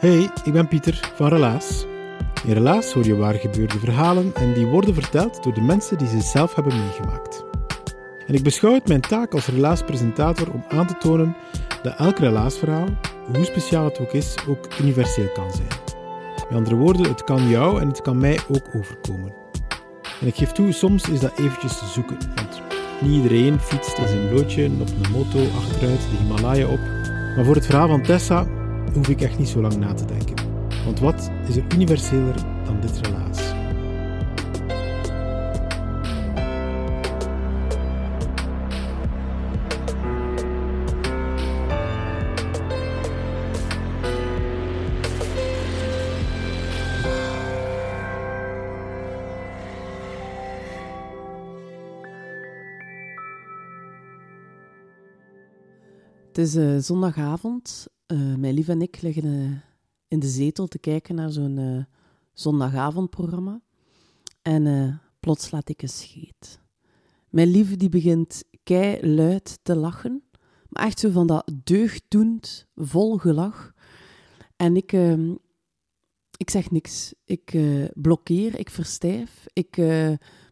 Hey, ik ben Pieter van Relaas. In Relaas hoor je waar gebeurde verhalen en die worden verteld door de mensen die ze zelf hebben meegemaakt. En ik beschouw het mijn taak als relaaspresentator om aan te tonen dat elk relaasverhaal, hoe speciaal het ook is, ook universeel kan zijn. Met andere woorden, het kan jou en het kan mij ook overkomen. En ik geef toe, soms is dat eventjes te zoeken, want niet iedereen fietst in zijn blootje op een moto achteruit de Himalaya op. Maar voor het verhaal van Tessa hoef ik echt niet zo lang na te denken. Want wat is er universeler dan dit relaas? Het is uh, zondagavond uh, mijn lief en ik liggen uh, in de zetel te kijken naar zo'n uh, zondagavondprogramma. En plots laat ik een scheet. Mijn lief die begint kei luid te lachen. Maar echt zo van dat deugddoend, vol gelach. En ik, ehm, ik zeg niks. Ik blokkeer, ik verstijf. Ik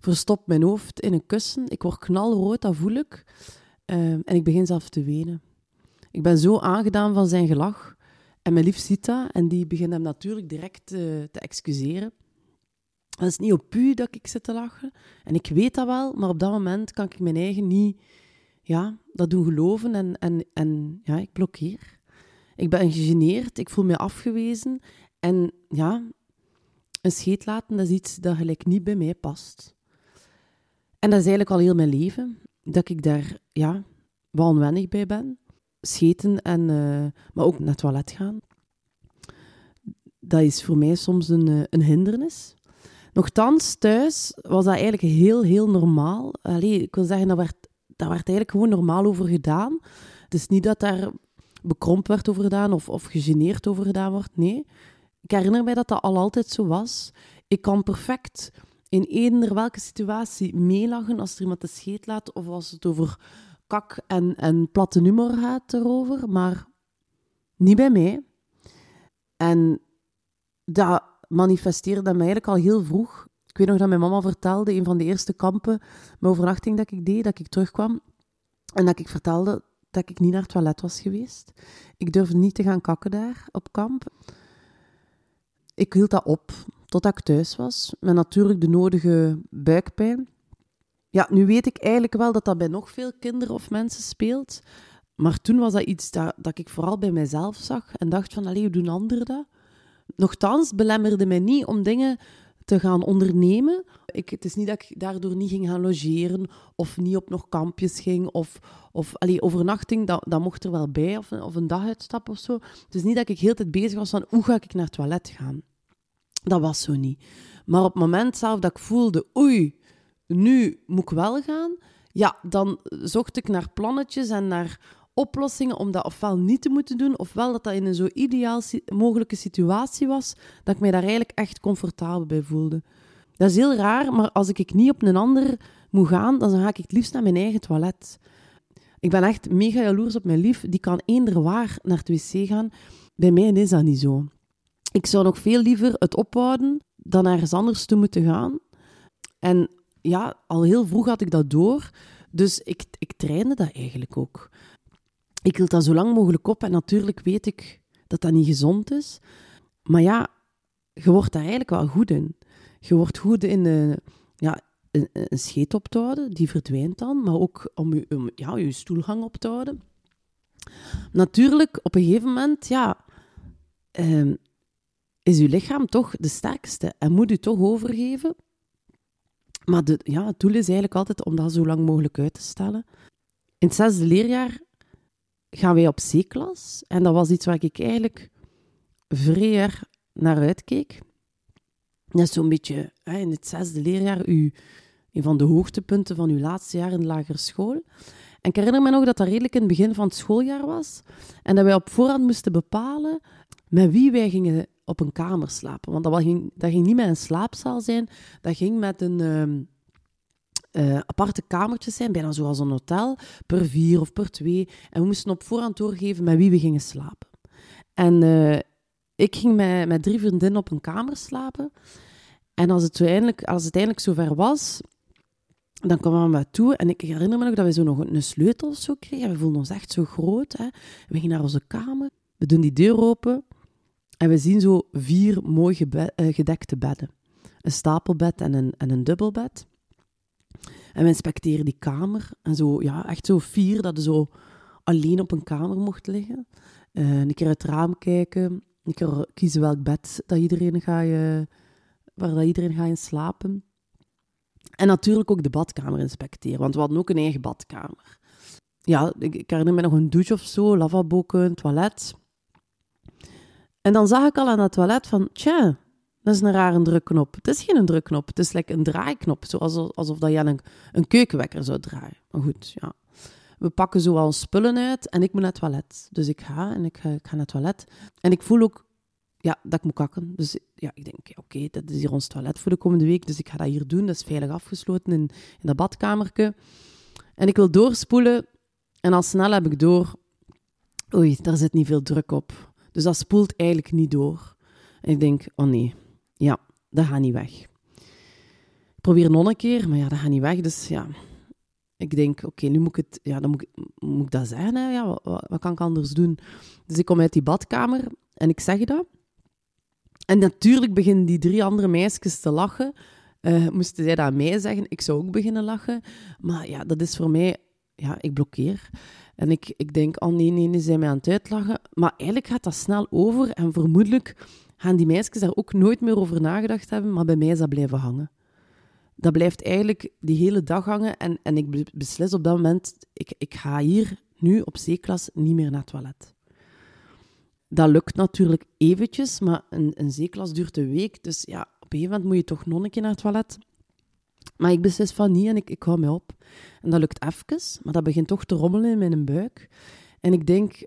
verstop mijn hoofd in een kussen. Ik word knalrood, dat voel ik. Ehm, en ik begin zelf te wenen. Ik ben zo aangedaan van zijn gelach. En mijn lief ziet dat en die begint hem natuurlijk direct uh, te excuseren. Dat is niet op u dat ik zit te lachen. En ik weet dat wel, maar op dat moment kan ik mijn eigen niet ja, dat doen geloven. En, en, en ja, ik blokkeer. Ik ben gegeneerd, ik voel me afgewezen. En ja, een scheet laten, dat is iets dat gelijk niet bij mij past. En dat is eigenlijk al heel mijn leven, dat ik daar ja, wel onwennig bij ben scheten en, uh, maar ook naar het toilet gaan. Dat is voor mij soms een, uh, een hindernis. Nochtans, thuis was dat eigenlijk heel, heel normaal. Allee, ik wil zeggen, dat werd, daar werd eigenlijk gewoon normaal over gedaan. Het is niet dat daar bekrompt werd over gedaan of, of gegeneerd over gedaan wordt. Nee. Ik herinner mij dat dat al altijd zo was. Ik kan perfect in eender welke situatie meelachen als er iemand de scheet laat of als het over kak en, en platte humor gaat erover, maar niet bij mij. En dat manifesteerde mij eigenlijk al heel vroeg. Ik weet nog dat mijn mama vertelde, een van de eerste kampen, mijn overnachting dat ik deed, dat ik terugkwam. En dat ik vertelde dat ik niet naar het toilet was geweest. Ik durfde niet te gaan kakken daar op kamp. Ik hield dat op totdat ik thuis was, met natuurlijk de nodige buikpijn. Ja, nu weet ik eigenlijk wel dat dat bij nog veel kinderen of mensen speelt. Maar toen was dat iets dat, dat ik vooral bij mijzelf zag en dacht van, allee, hoe doen anderen dat? Nochtans belemmerde mij niet om dingen te gaan ondernemen. Ik, het is niet dat ik daardoor niet ging gaan logeren of niet op nog kampjes ging of, of allee, overnachting, dat, dat mocht er wel bij of, of een daguitstap of zo. Het is niet dat ik heel tijd bezig was van hoe ga ik naar het toilet gaan. Dat was zo niet. Maar op het moment zelf dat ik voelde, oei, nu moet ik wel gaan, ja, dan zocht ik naar plannetjes en naar oplossingen om dat ofwel niet te moeten doen, ofwel dat dat in een zo ideaal mogelijke situatie was, dat ik mij daar eigenlijk echt comfortabel bij voelde. Dat is heel raar, maar als ik niet op een ander moet gaan, dan ga ik het liefst naar mijn eigen toilet. Ik ben echt mega jaloers op mijn lief. Die kan eender waar naar het wc gaan. Bij mij is dat niet zo. Ik zou nog veel liever het ophouden dan ergens anders toe moeten gaan. En ja, al heel vroeg had ik dat door. Dus ik, ik trainde dat eigenlijk ook. Ik hield dat zo lang mogelijk op en natuurlijk weet ik dat dat niet gezond is. Maar ja, je wordt daar eigenlijk wel goed in. Je wordt goed in uh, ja, een, scheet op te houden, die verdwijnt dan, maar ook om je, om, ja, stoelgang op te houden. Natuurlijk, op een gegeven moment, ja, ehm, is je lichaam toch de sterkste en moet je toch overgeven. Maar de, ja, het doel is eigenlijk altijd om dat zo lang mogelijk uit te stellen. In het zesde leerjaar gaan wij op C-klas. En dat was iets waar ik eigenlijk vrij naar uitkeek. Dat is zo'n beetje hè, in het zesde leerjaar u, een van de hoogtepunten van uw laatste jaar in de lagere school. En ik herinner me nog dat dat redelijk in het begin van het schooljaar was. En dat wij op voorhand moesten bepalen met wie wij gingen op een kamer slapen. Want dat ging, dat ging niet met een slaapzaal zijn, dat ging met een uh, aparte kamertjes zijn, bijna zoals een hotel, per vier of per twee. En we moesten op voorhand doorgeven met wie we gingen slapen. En uh, ik ging met, met drie vriendinnen op een kamer slapen. En als het, eindelijk, als het eindelijk zover was, dan kwamen we toe. En ik herinner me nog dat we zo nog een sleutel kregen. We voelden ons echt zo groot. Hè. We gingen naar onze kamer. We doen die deur open. En we zien zo vier mooi uh, gedekte bedden. Een stapelbed en een, en een dubbelbed. En we inspecteren die kamer. En zo, ja, echt zo vier dat je zo alleen op een kamer mocht liggen. Uh, een keer uit het raam kijken. Een keer kiezen welk bed dat iedereen ga je, waar dat iedereen gaat in slapen. En natuurlijk ook de badkamer inspecteren, want we hadden ook een eigen badkamer. Ja, ik, herinner me nog een douche of zo, lavabo, een toilet. En dan zag ik al aan het toilet van, tja, dat is een rare drukknop. Het is geen drukknop, het is like een draaiknop. Zoals, alsof dat je een, een keukenwekker zou draaien. Maar goed, ja. We pakken zo al spullen uit en ik moet naar het toilet. Dus ik ga en ik ga, naar het toilet. En ik voel ook ja, dat ik moet kakken. Dus ja, ik denk, oké, dat is hier ons toilet voor de komende week. Dus ik ga dat hier doen. Dat is veilig afgesloten in, in dat badkamerke. En ik wil doorspoelen. En al snel heb ik door, oei, daar zit niet veel druk op. Dus dat spoelt eigenlijk niet door. En ik denk, oh nee, ja, dat gaat niet weg. Ik probeer nog een keer, maar ja, dat gaat niet weg. Dus ja, ik denk, oké, nu moet ik het, ja, dan moet ik, moet ik dat zeggen. Hè? Ja, wat, kan ik anders doen? Dus ik kom uit die badkamer en ik zeg dat. En natuurlijk beginnen die drie andere meisjes te lachen. Uh, moesten zij dat mij zeggen, ik zou ook beginnen lachen. Maar ja, dat is voor mij, ja, ik blokkeer. En ik, ik denk, oh nee, nee, nee, zijn mij aan het uitlachen. Maar eigenlijk gaat dat snel over en vermoedelijk gaan die meisjes daar ook nooit meer over nagedacht hebben, maar bij mij is dat blijven hangen. Dat blijft eigenlijk die hele dag hangen en, en ik beslis op dat moment, ik, ik ga hier nu op C-klas niet meer naar het toilet. Dat lukt natuurlijk eventjes, maar een, een zeeklas duurt een week. Dus ja, op een gegeven moment moet je toch nog een keer naar het toilet. Maar ik beslis van niet en ik, ik hou me op. En dat lukt even, maar dat begint toch te rommelen in mijn buik. En ik denk,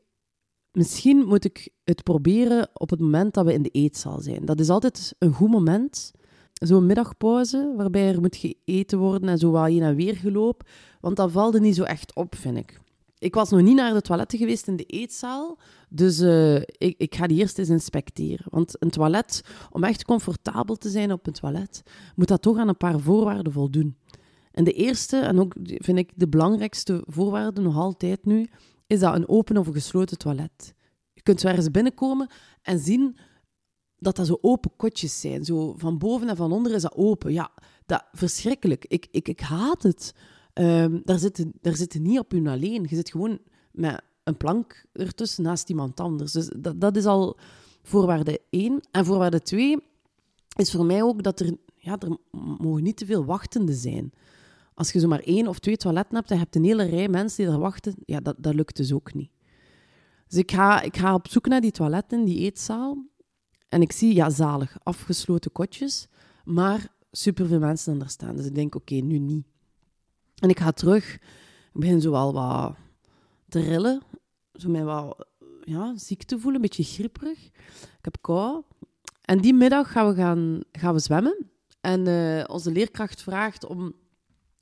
misschien moet ik het proberen op het moment dat we in de eetzaal zijn. Dat is altijd een goed moment. Zo'n middagpauze, waarbij er moet geëten worden en zo wat heen en weer geloop. Want dat valt er niet zo echt op, vind ik. Ik was nog niet naar de toiletten geweest in de eetzaal, dus uh, ik, ik, ga die eerst eens inspecteren. Want een toilet, om echt comfortabel te zijn op een toilet, moet dat toch aan een paar voorwaarden voldoen. En de eerste, en ook vind ik de belangrijkste voorwaarde nog altijd nu, is dat een open of een gesloten toilet. Je kunt zo ergens binnenkomen en zien dat dat zo open kotjes zijn. Zo van boven en van onder is dat open. Ja, dat verschrikkelijk. Ik, ik, ik haat het. Um, daar, zitten, daar zitten niet op hun alleen. Je zit gewoon met een plank ertussen naast iemand anders. Dus dat, dat is al voorwaarde één. En voorwaarde twee is voor mij ook dat er, ja, er mogen niet te veel wachtenden zijn. Als je zomaar één of twee toiletten hebt en je hebt een hele rij mensen die er wachten, ja, dat, dat lukt dus ook niet. Dus ik ga, ik ga op zoek naar die toiletten, die eetzaal. En ik zie, ja, zalig, afgesloten kotjes, maar superveel mensen daar staan. Dus ik denk, oké, nu niet. En ik ga terug. Ik begin zo al wat te rillen. Zo mij wat ja, ziek te voelen, een beetje grieperig. Ik heb kou. En die middag gaan we, gaan, gaan we zwemmen. En uh, onze leerkracht vraagt om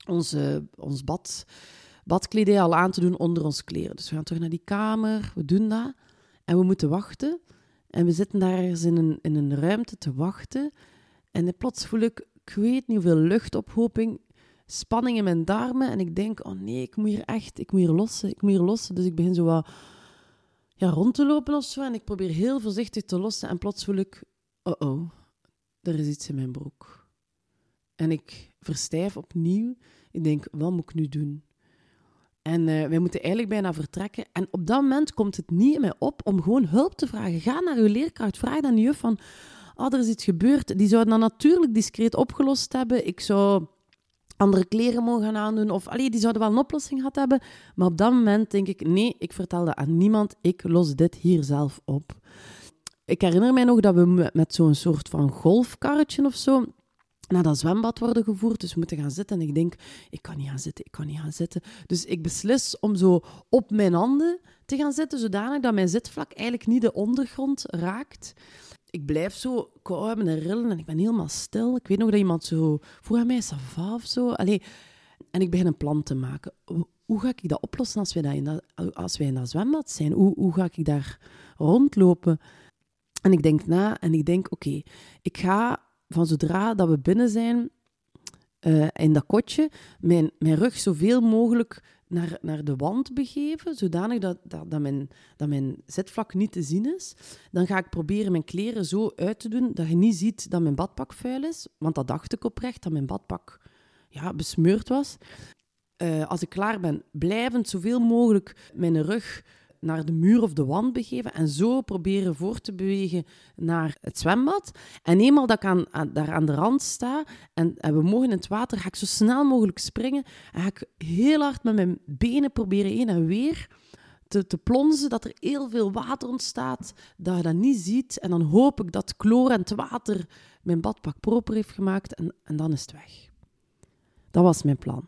onze, ons bad, badkledij al aan te doen onder onze kleren. Dus we gaan terug naar die kamer, we doen dat. En we moeten wachten. En we zitten daar ergens in een, in een ruimte te wachten. En plots voel ik, ik weet niet hoeveel luchtophoping spanning in mijn darmen. En ik denk, oh nee, ik moet hier echt, ik moet hier lossen, ik moet hier lossen. Dus ik begin zo wat ja, rond te lopen of zo. En ik probeer heel voorzichtig te lossen. En plots voel ik, oh oh, er is iets in mijn broek. En ik verstijf opnieuw. Ik denk, wat moet ik nu doen? En uh, wij moeten eigenlijk bijna vertrekken. En op dat moment komt het niet in mij op om gewoon hulp te vragen. Ga naar uw leerkracht. Vraag dan juf van, oh, er is iets gebeurd. Die zouden dan natuurlijk discreet opgelost hebben. Ik zou andere kleren mogen gaan aandoen. Of allee, die zouden wel een oplossing gehad hebben. Maar op dat moment denk ik, nee, ik vertel dat aan niemand. Ik los dit hier zelf op. Ik herinner mij nog dat we met zo'n soort van golfkarretje of zo naar dat zwembad worden gevoerd. Dus we moeten gaan zitten. En ik denk, ik kan niet gaan zitten, ik kan niet gaan zitten. Dus ik beslis om zo op mijn handen te gaan zitten, zodanig dat mijn zitvlak eigenlijk niet de ondergrond raakt. Ik blijf zo kou hebben en rillen en ik ben helemaal stil. Ik weet nog dat iemand zo vroeg aan mij, sava of zo. Allee, en ik begin een plan te maken. Hoe ga ik dat oplossen als wij, dat in dat, als wij in dat zwembad zijn? Hoe, hoe ga ik daar rondlopen? En ik denk na en ik denk, oké, ik ga van zodra dat we binnen zijn uh, in dat kotje, mijn, mijn rug zoveel mogelijk naar, naar de wand begeven, zodanig dat, dat, dat, mijn, dat mijn zitvlak niet te zien is. Dan ga ik proberen mijn kleren zo uit te doen dat je niet ziet dat mijn badpak vuil is. Want dat dacht ik oprecht, dat mijn badpak ja, besmeurd was. Uh, als ik klaar ben, blijvend zoveel mogelijk mijn rug naar de muur of de wand begeven en zo proberen voor te bewegen naar het zwembad. En eenmaal dat ik aan, daar aan de rand sta en, we mogen in het water, ga ik zo snel mogelijk springen en ga ik heel hard met mijn benen proberen heen en weer te, te plonzen, dat er heel veel water ontstaat, dat je dat niet ziet. En dan hoop ik dat chloor en het water mijn badpak proper heeft gemaakt en, en dan is het weg. Dat was mijn plan.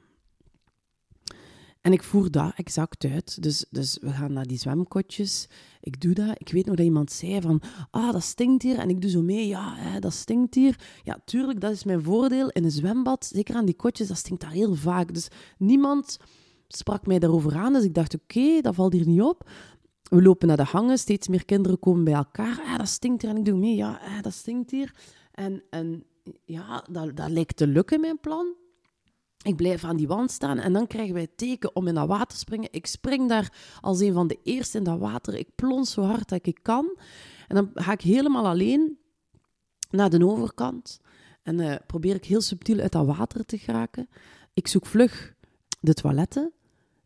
En ik voer dat exact uit. Dus, dus we gaan naar die zwemkotjes. Ik doe dat. Ik weet nog dat iemand zei van, ah, dat stinkt hier. En ik doe zo mee, ja, hè, dat stinkt hier. Ja, tuurlijk, dat is mijn voordeel. In een zwembad, zeker aan die kotjes, dat stinkt daar heel vaak. Dus niemand sprak mij daarover aan. Dus ik dacht, oké, dat valt hier niet op. We lopen naar de hangen, steeds meer kinderen komen bij elkaar. Ah, dat stinkt hier. En ik doe mee, ja, ah, dat stinkt hier. En, en ja, dat, dat lijkt te lukken, mijn plan. Ik blijf aan die wand staan en dan krijgen wij het teken om in dat water te springen. Ik spring daar als een van de eerste in dat water. Ik plons zo hard dat ik kan. En dan ga ik helemaal alleen naar de overkant. En uh, probeer ik heel subtiel uit dat water te geraken. Ik zoek vlug de toiletten.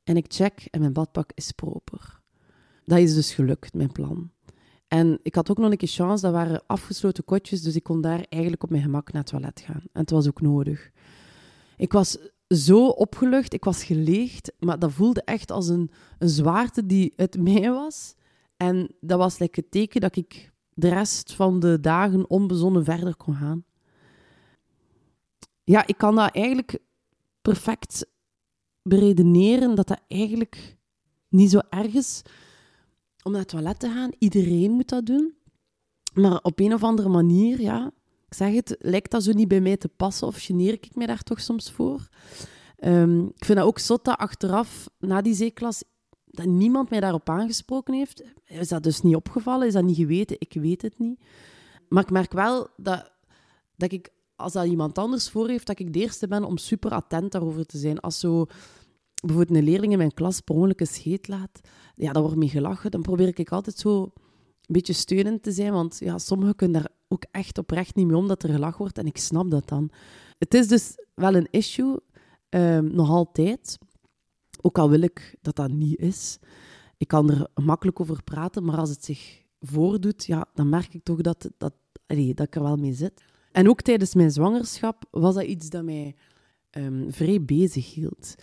En ik check en mijn badpak is proper. Dat is dus gelukt, mijn plan. En ik had ook nog een keer chance, dat waren afgesloten kotjes, dus ik kon daar eigenlijk op mijn gemak naar het toilet gaan. En het was ook nodig. Ik was zo opgelucht, ik was geleegd, maar dat voelde echt als een, een zwaarte die uit mij was. En dat was like, het teken dat ik de rest van de dagen onbezonnen verder kon gaan. Ja, ik kan dat eigenlijk perfect beredeneren dat dat eigenlijk niet zo erg is om naar het toilet te gaan. Iedereen moet dat doen. Maar op een of andere manier, ja, zeg het, lijkt dat zo niet bij mij te passen of geneer ik mij daar toch soms voor? Um, ik vind dat ook zot dat achteraf, na die zeeklas, dat niemand mij daarop aangesproken heeft. Is dat dus niet opgevallen? Is dat niet geweten? Ik weet het niet. Maar ik merk wel dat, dat ik, als dat iemand anders voor heeft, dat ik de eerste ben om super attent daarover te zijn. Als zo bijvoorbeeld een leerling in mijn klas per ongeluk scheet laat, ja, daar wordt mee gelachen. Dan probeer ik altijd zo een beetje steunend te zijn, want ja, sommigen kunnen daar ook echt oprecht niet mee om dat er gelachen wordt. En ik snap dat dan. Het is dus wel een issue, ehm, nog altijd. Ook al wil ik dat dat niet is. Ik kan er makkelijk over praten, maar als het zich voordoet, ja, dan merk ik toch dat, dat, allee, dat ik er wel mee zit. En ook tijdens mijn zwangerschap was dat iets dat mij um, vrij bezig hield.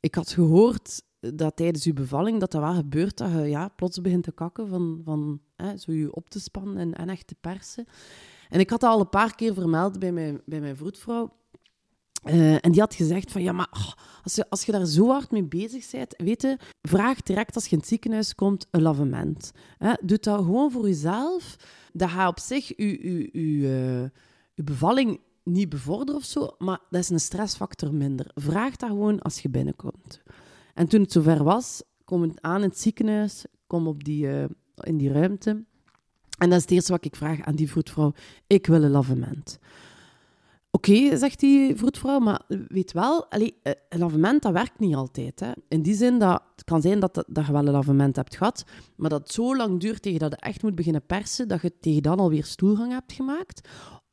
Ik had gehoord dat tijdens uw bevalling dat dat wel gebeurt, dat je ja, plots begint te kakken van, van hè, zo je op te spannen en, en echt te persen. En ik had dat al een paar keer vermeld bij mijn, bij mijn vroedvrouw. Uh, en die had gezegd van, ja, maar oh, als, je, als je daar zo hard mee bezig bent, weet je, vraag direct als je in het ziekenhuis komt een lavement. Hè, doe dat gewoon voor jezelf. Dat gaat op zich je, je, je, uh, bevalling niet bevorderen of zo, maar dat is een stressfactor minder. Vraag dat gewoon als je binnenkomt. En toen het zover was, kom ik aan in het ziekenhuis, kom op die, uh, in die ruimte. En dat is het eerste wat ik vraag aan die vroedvrouw. Ik wil een lavement. Oké, zegt die vroedvrouw, maar weet wel, allee, eh, een lavement dat werkt niet altijd. Hè. In die zin dat het kan zijn dat, dat je wel een lavement hebt gehad, maar dat het zo lang duurt tegen dat je echt moet beginnen persen, dat je tegen dan alweer stoelgang hebt gemaakt.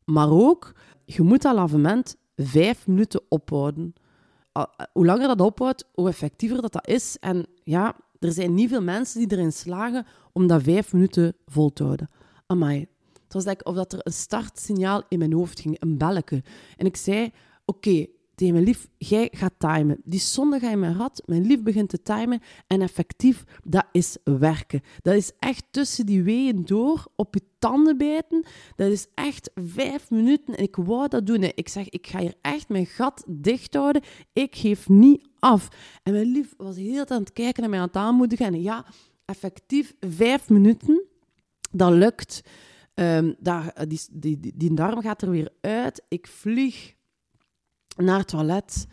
Maar ook, je moet dat lavement vijf minuten ophouden. Hoe langer dat ophoudt, hoe effectiever dat, dat is. En ja, er zijn niet veel mensen die erin slagen om dat vijf minuten vol te houden. Amai. Het was like of dat er een startsignaal in mijn hoofd ging, een belletje. En ik zei, oké, tegen mijn lief, jij gaat timen. Die zonde ga je mijn rat, mijn lief begint te timen. En effectief, dat is werken. Dat is echt tussen die weeën door, op je tanden bijten. Dat is echt vijf minuten. En ik wou dat doen. Ik zeg, ik ga hier echt mijn gat dicht houden. Ik geef niet af. En mijn lief was heel aan het kijken en mij aan het aanmoedigen. En ja, effectief vijf minuten. Dat lukt. Um, daar, die, die, die, die darm gaat er weer uit. Ik vlieg naar het toilet.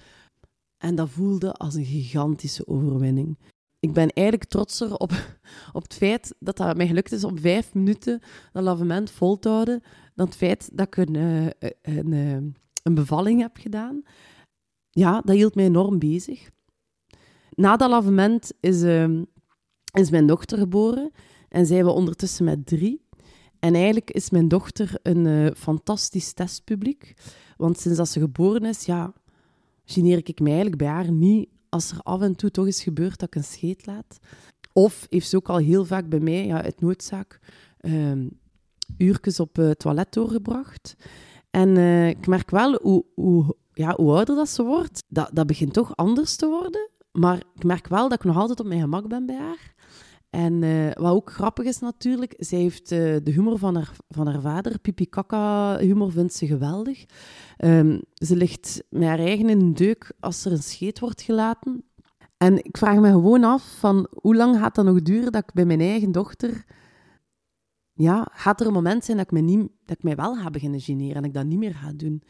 En dat voelde als een gigantische overwinning. Ik ben eigenlijk trotser op, op het feit dat het mij gelukt is om vijf minuten dat lavement vol te houden, dan het feit dat ik een, eh, een, een, eh, een bevalling heb gedaan. Ja, dat hield mij enorm bezig. Na dat lavement is, uh, is mijn dochter geboren en zijn we ondertussen met drie. En eigenlijk is mijn dochter een fantastisch testpubliek. Want sinds dat ze geboren is, ja, geneer ik mij eigenlijk bij haar niet als er af en toe toch eens gebeurt dat ik een scheet laat. Of heeft ze ook al heel vaak bij mij, ja, uit noodzaak, uh, uurtjes op het toilet doorgebracht. En uh, ik merk wel hoe, hoe, ja, hoe ouder dat ze wordt, dat, dat begint toch anders te worden. Maar ik merk wel dat ik nog altijd op mijn gemak ben bij haar. En uh, wat ook grappig is natuurlijk, zij heeft uh, de humor van haar, van haar vader, pipi kaka humor vindt ze geweldig. Um, ze ligt met haar eigen in deuk als er een scheet wordt gelaten. En ik vraag me gewoon af van hoe lang gaat dat nog duren dat ik bij mijn eigen dochter... Ja, gaat er een moment zijn dat ik, mij niet, dat ik mij wel ga beginnen generen en ik dat niet meer ga doen.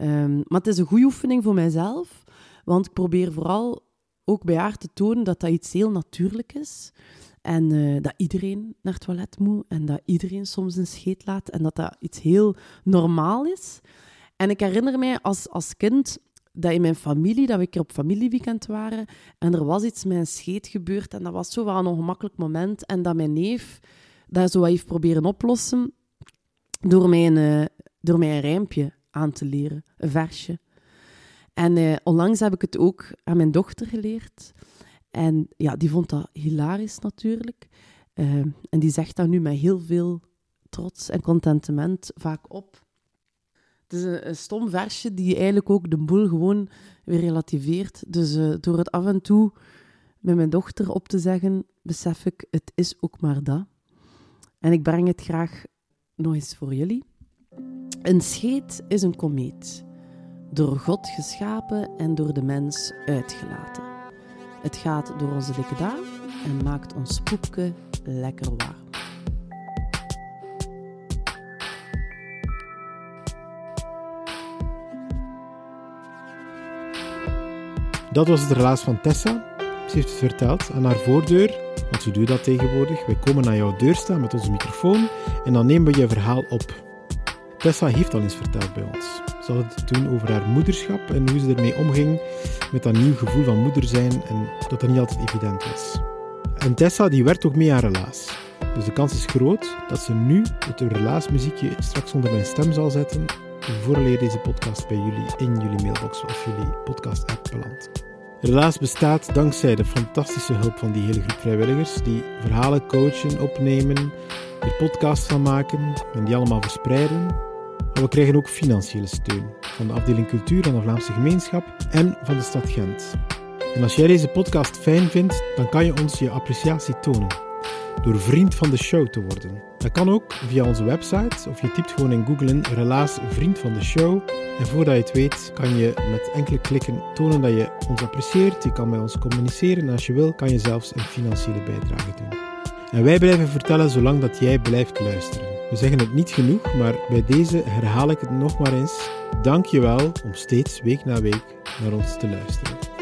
Um, maar het is een goede oefening voor mijzelf, want ik probeer vooral ook bij haar te tonen dat dat iets heel natuurlijk is. En uh, dat iedereen naar het toilet moet en dat iedereen soms een scheet laat en dat dat iets heel normaal is. En ik herinner mij als, als kind dat in mijn familie, dat we een keer op familieweekend waren en er was iets met een scheet gebeurd en dat was zo wel een ongemakkelijk moment en dat mijn neef dat zo heeft proberen oplossen door mij een, uh, door mij een rijmpje aan te leren, een versje. En uh, onlangs heb ik het ook aan mijn dochter geleerd. En ja, die vond dat hilarisch natuurlijk. Uh, en die zegt dat nu met heel veel trots en contentement vaak op. Het is een, stom versje die eigenlijk ook de boel gewoon weer relativeert. Dus uh, door het af en toe met mijn dochter op te zeggen, besef ik, het is ook maar dat. En ik breng het graag nog eens voor jullie. Een scheet is een komeet, door God geschapen en door de mens uitgelaten. Het gaat door onze dikke darm en maakt ons poepje lekker warm. Dat was het relaas van Tessa. Ze heeft het verteld aan haar voordeur, want ze doet dat tegenwoordig. Wij komen aan jouw deur staan met onze microfoon en dan nemen we je verhaal op. Tessa heeft al eens verteld bij ons. Ze had het toen over haar moederschap en hoe ze ermee omging met dat nieuw gevoel van moeder zijn en dat dat niet altijd evident was. En Tessa die werkt ook mee aan relaas. Dus de kans is groot dat ze nu het relaasmuziekje straks onder mijn stem zal zetten vooraleer deze podcast bij jullie in jullie mailbox of jullie podcast-app belandt. Relaas bestaat dankzij de fantastische hulp van die hele groep vrijwilligers die verhalen coachen, opnemen, er podcasts van maken en die allemaal verspreiden maar we krijgen ook financiële steun van de afdeling cultuur van de Vlaamse gemeenschap en van de stad Gent. En als jij deze podcast fijn vindt, dan kan je ons je appreciatie tonen door vriend van de show te worden. Dat kan ook via onze website of je typt gewoon in Google in relaas vriend van de show. En voordat je het weet, kan je met enkele klikken tonen dat je ons apprecieert. Je kan met ons communiceren en als je wil, kan je zelfs een financiële bijdrage doen. En wij blijven vertellen zolang dat jij blijft luisteren. We zeggen het niet genoeg, maar bij deze herhaal ik het nog maar eens. Dank je wel om steeds week na week naar ons te luisteren.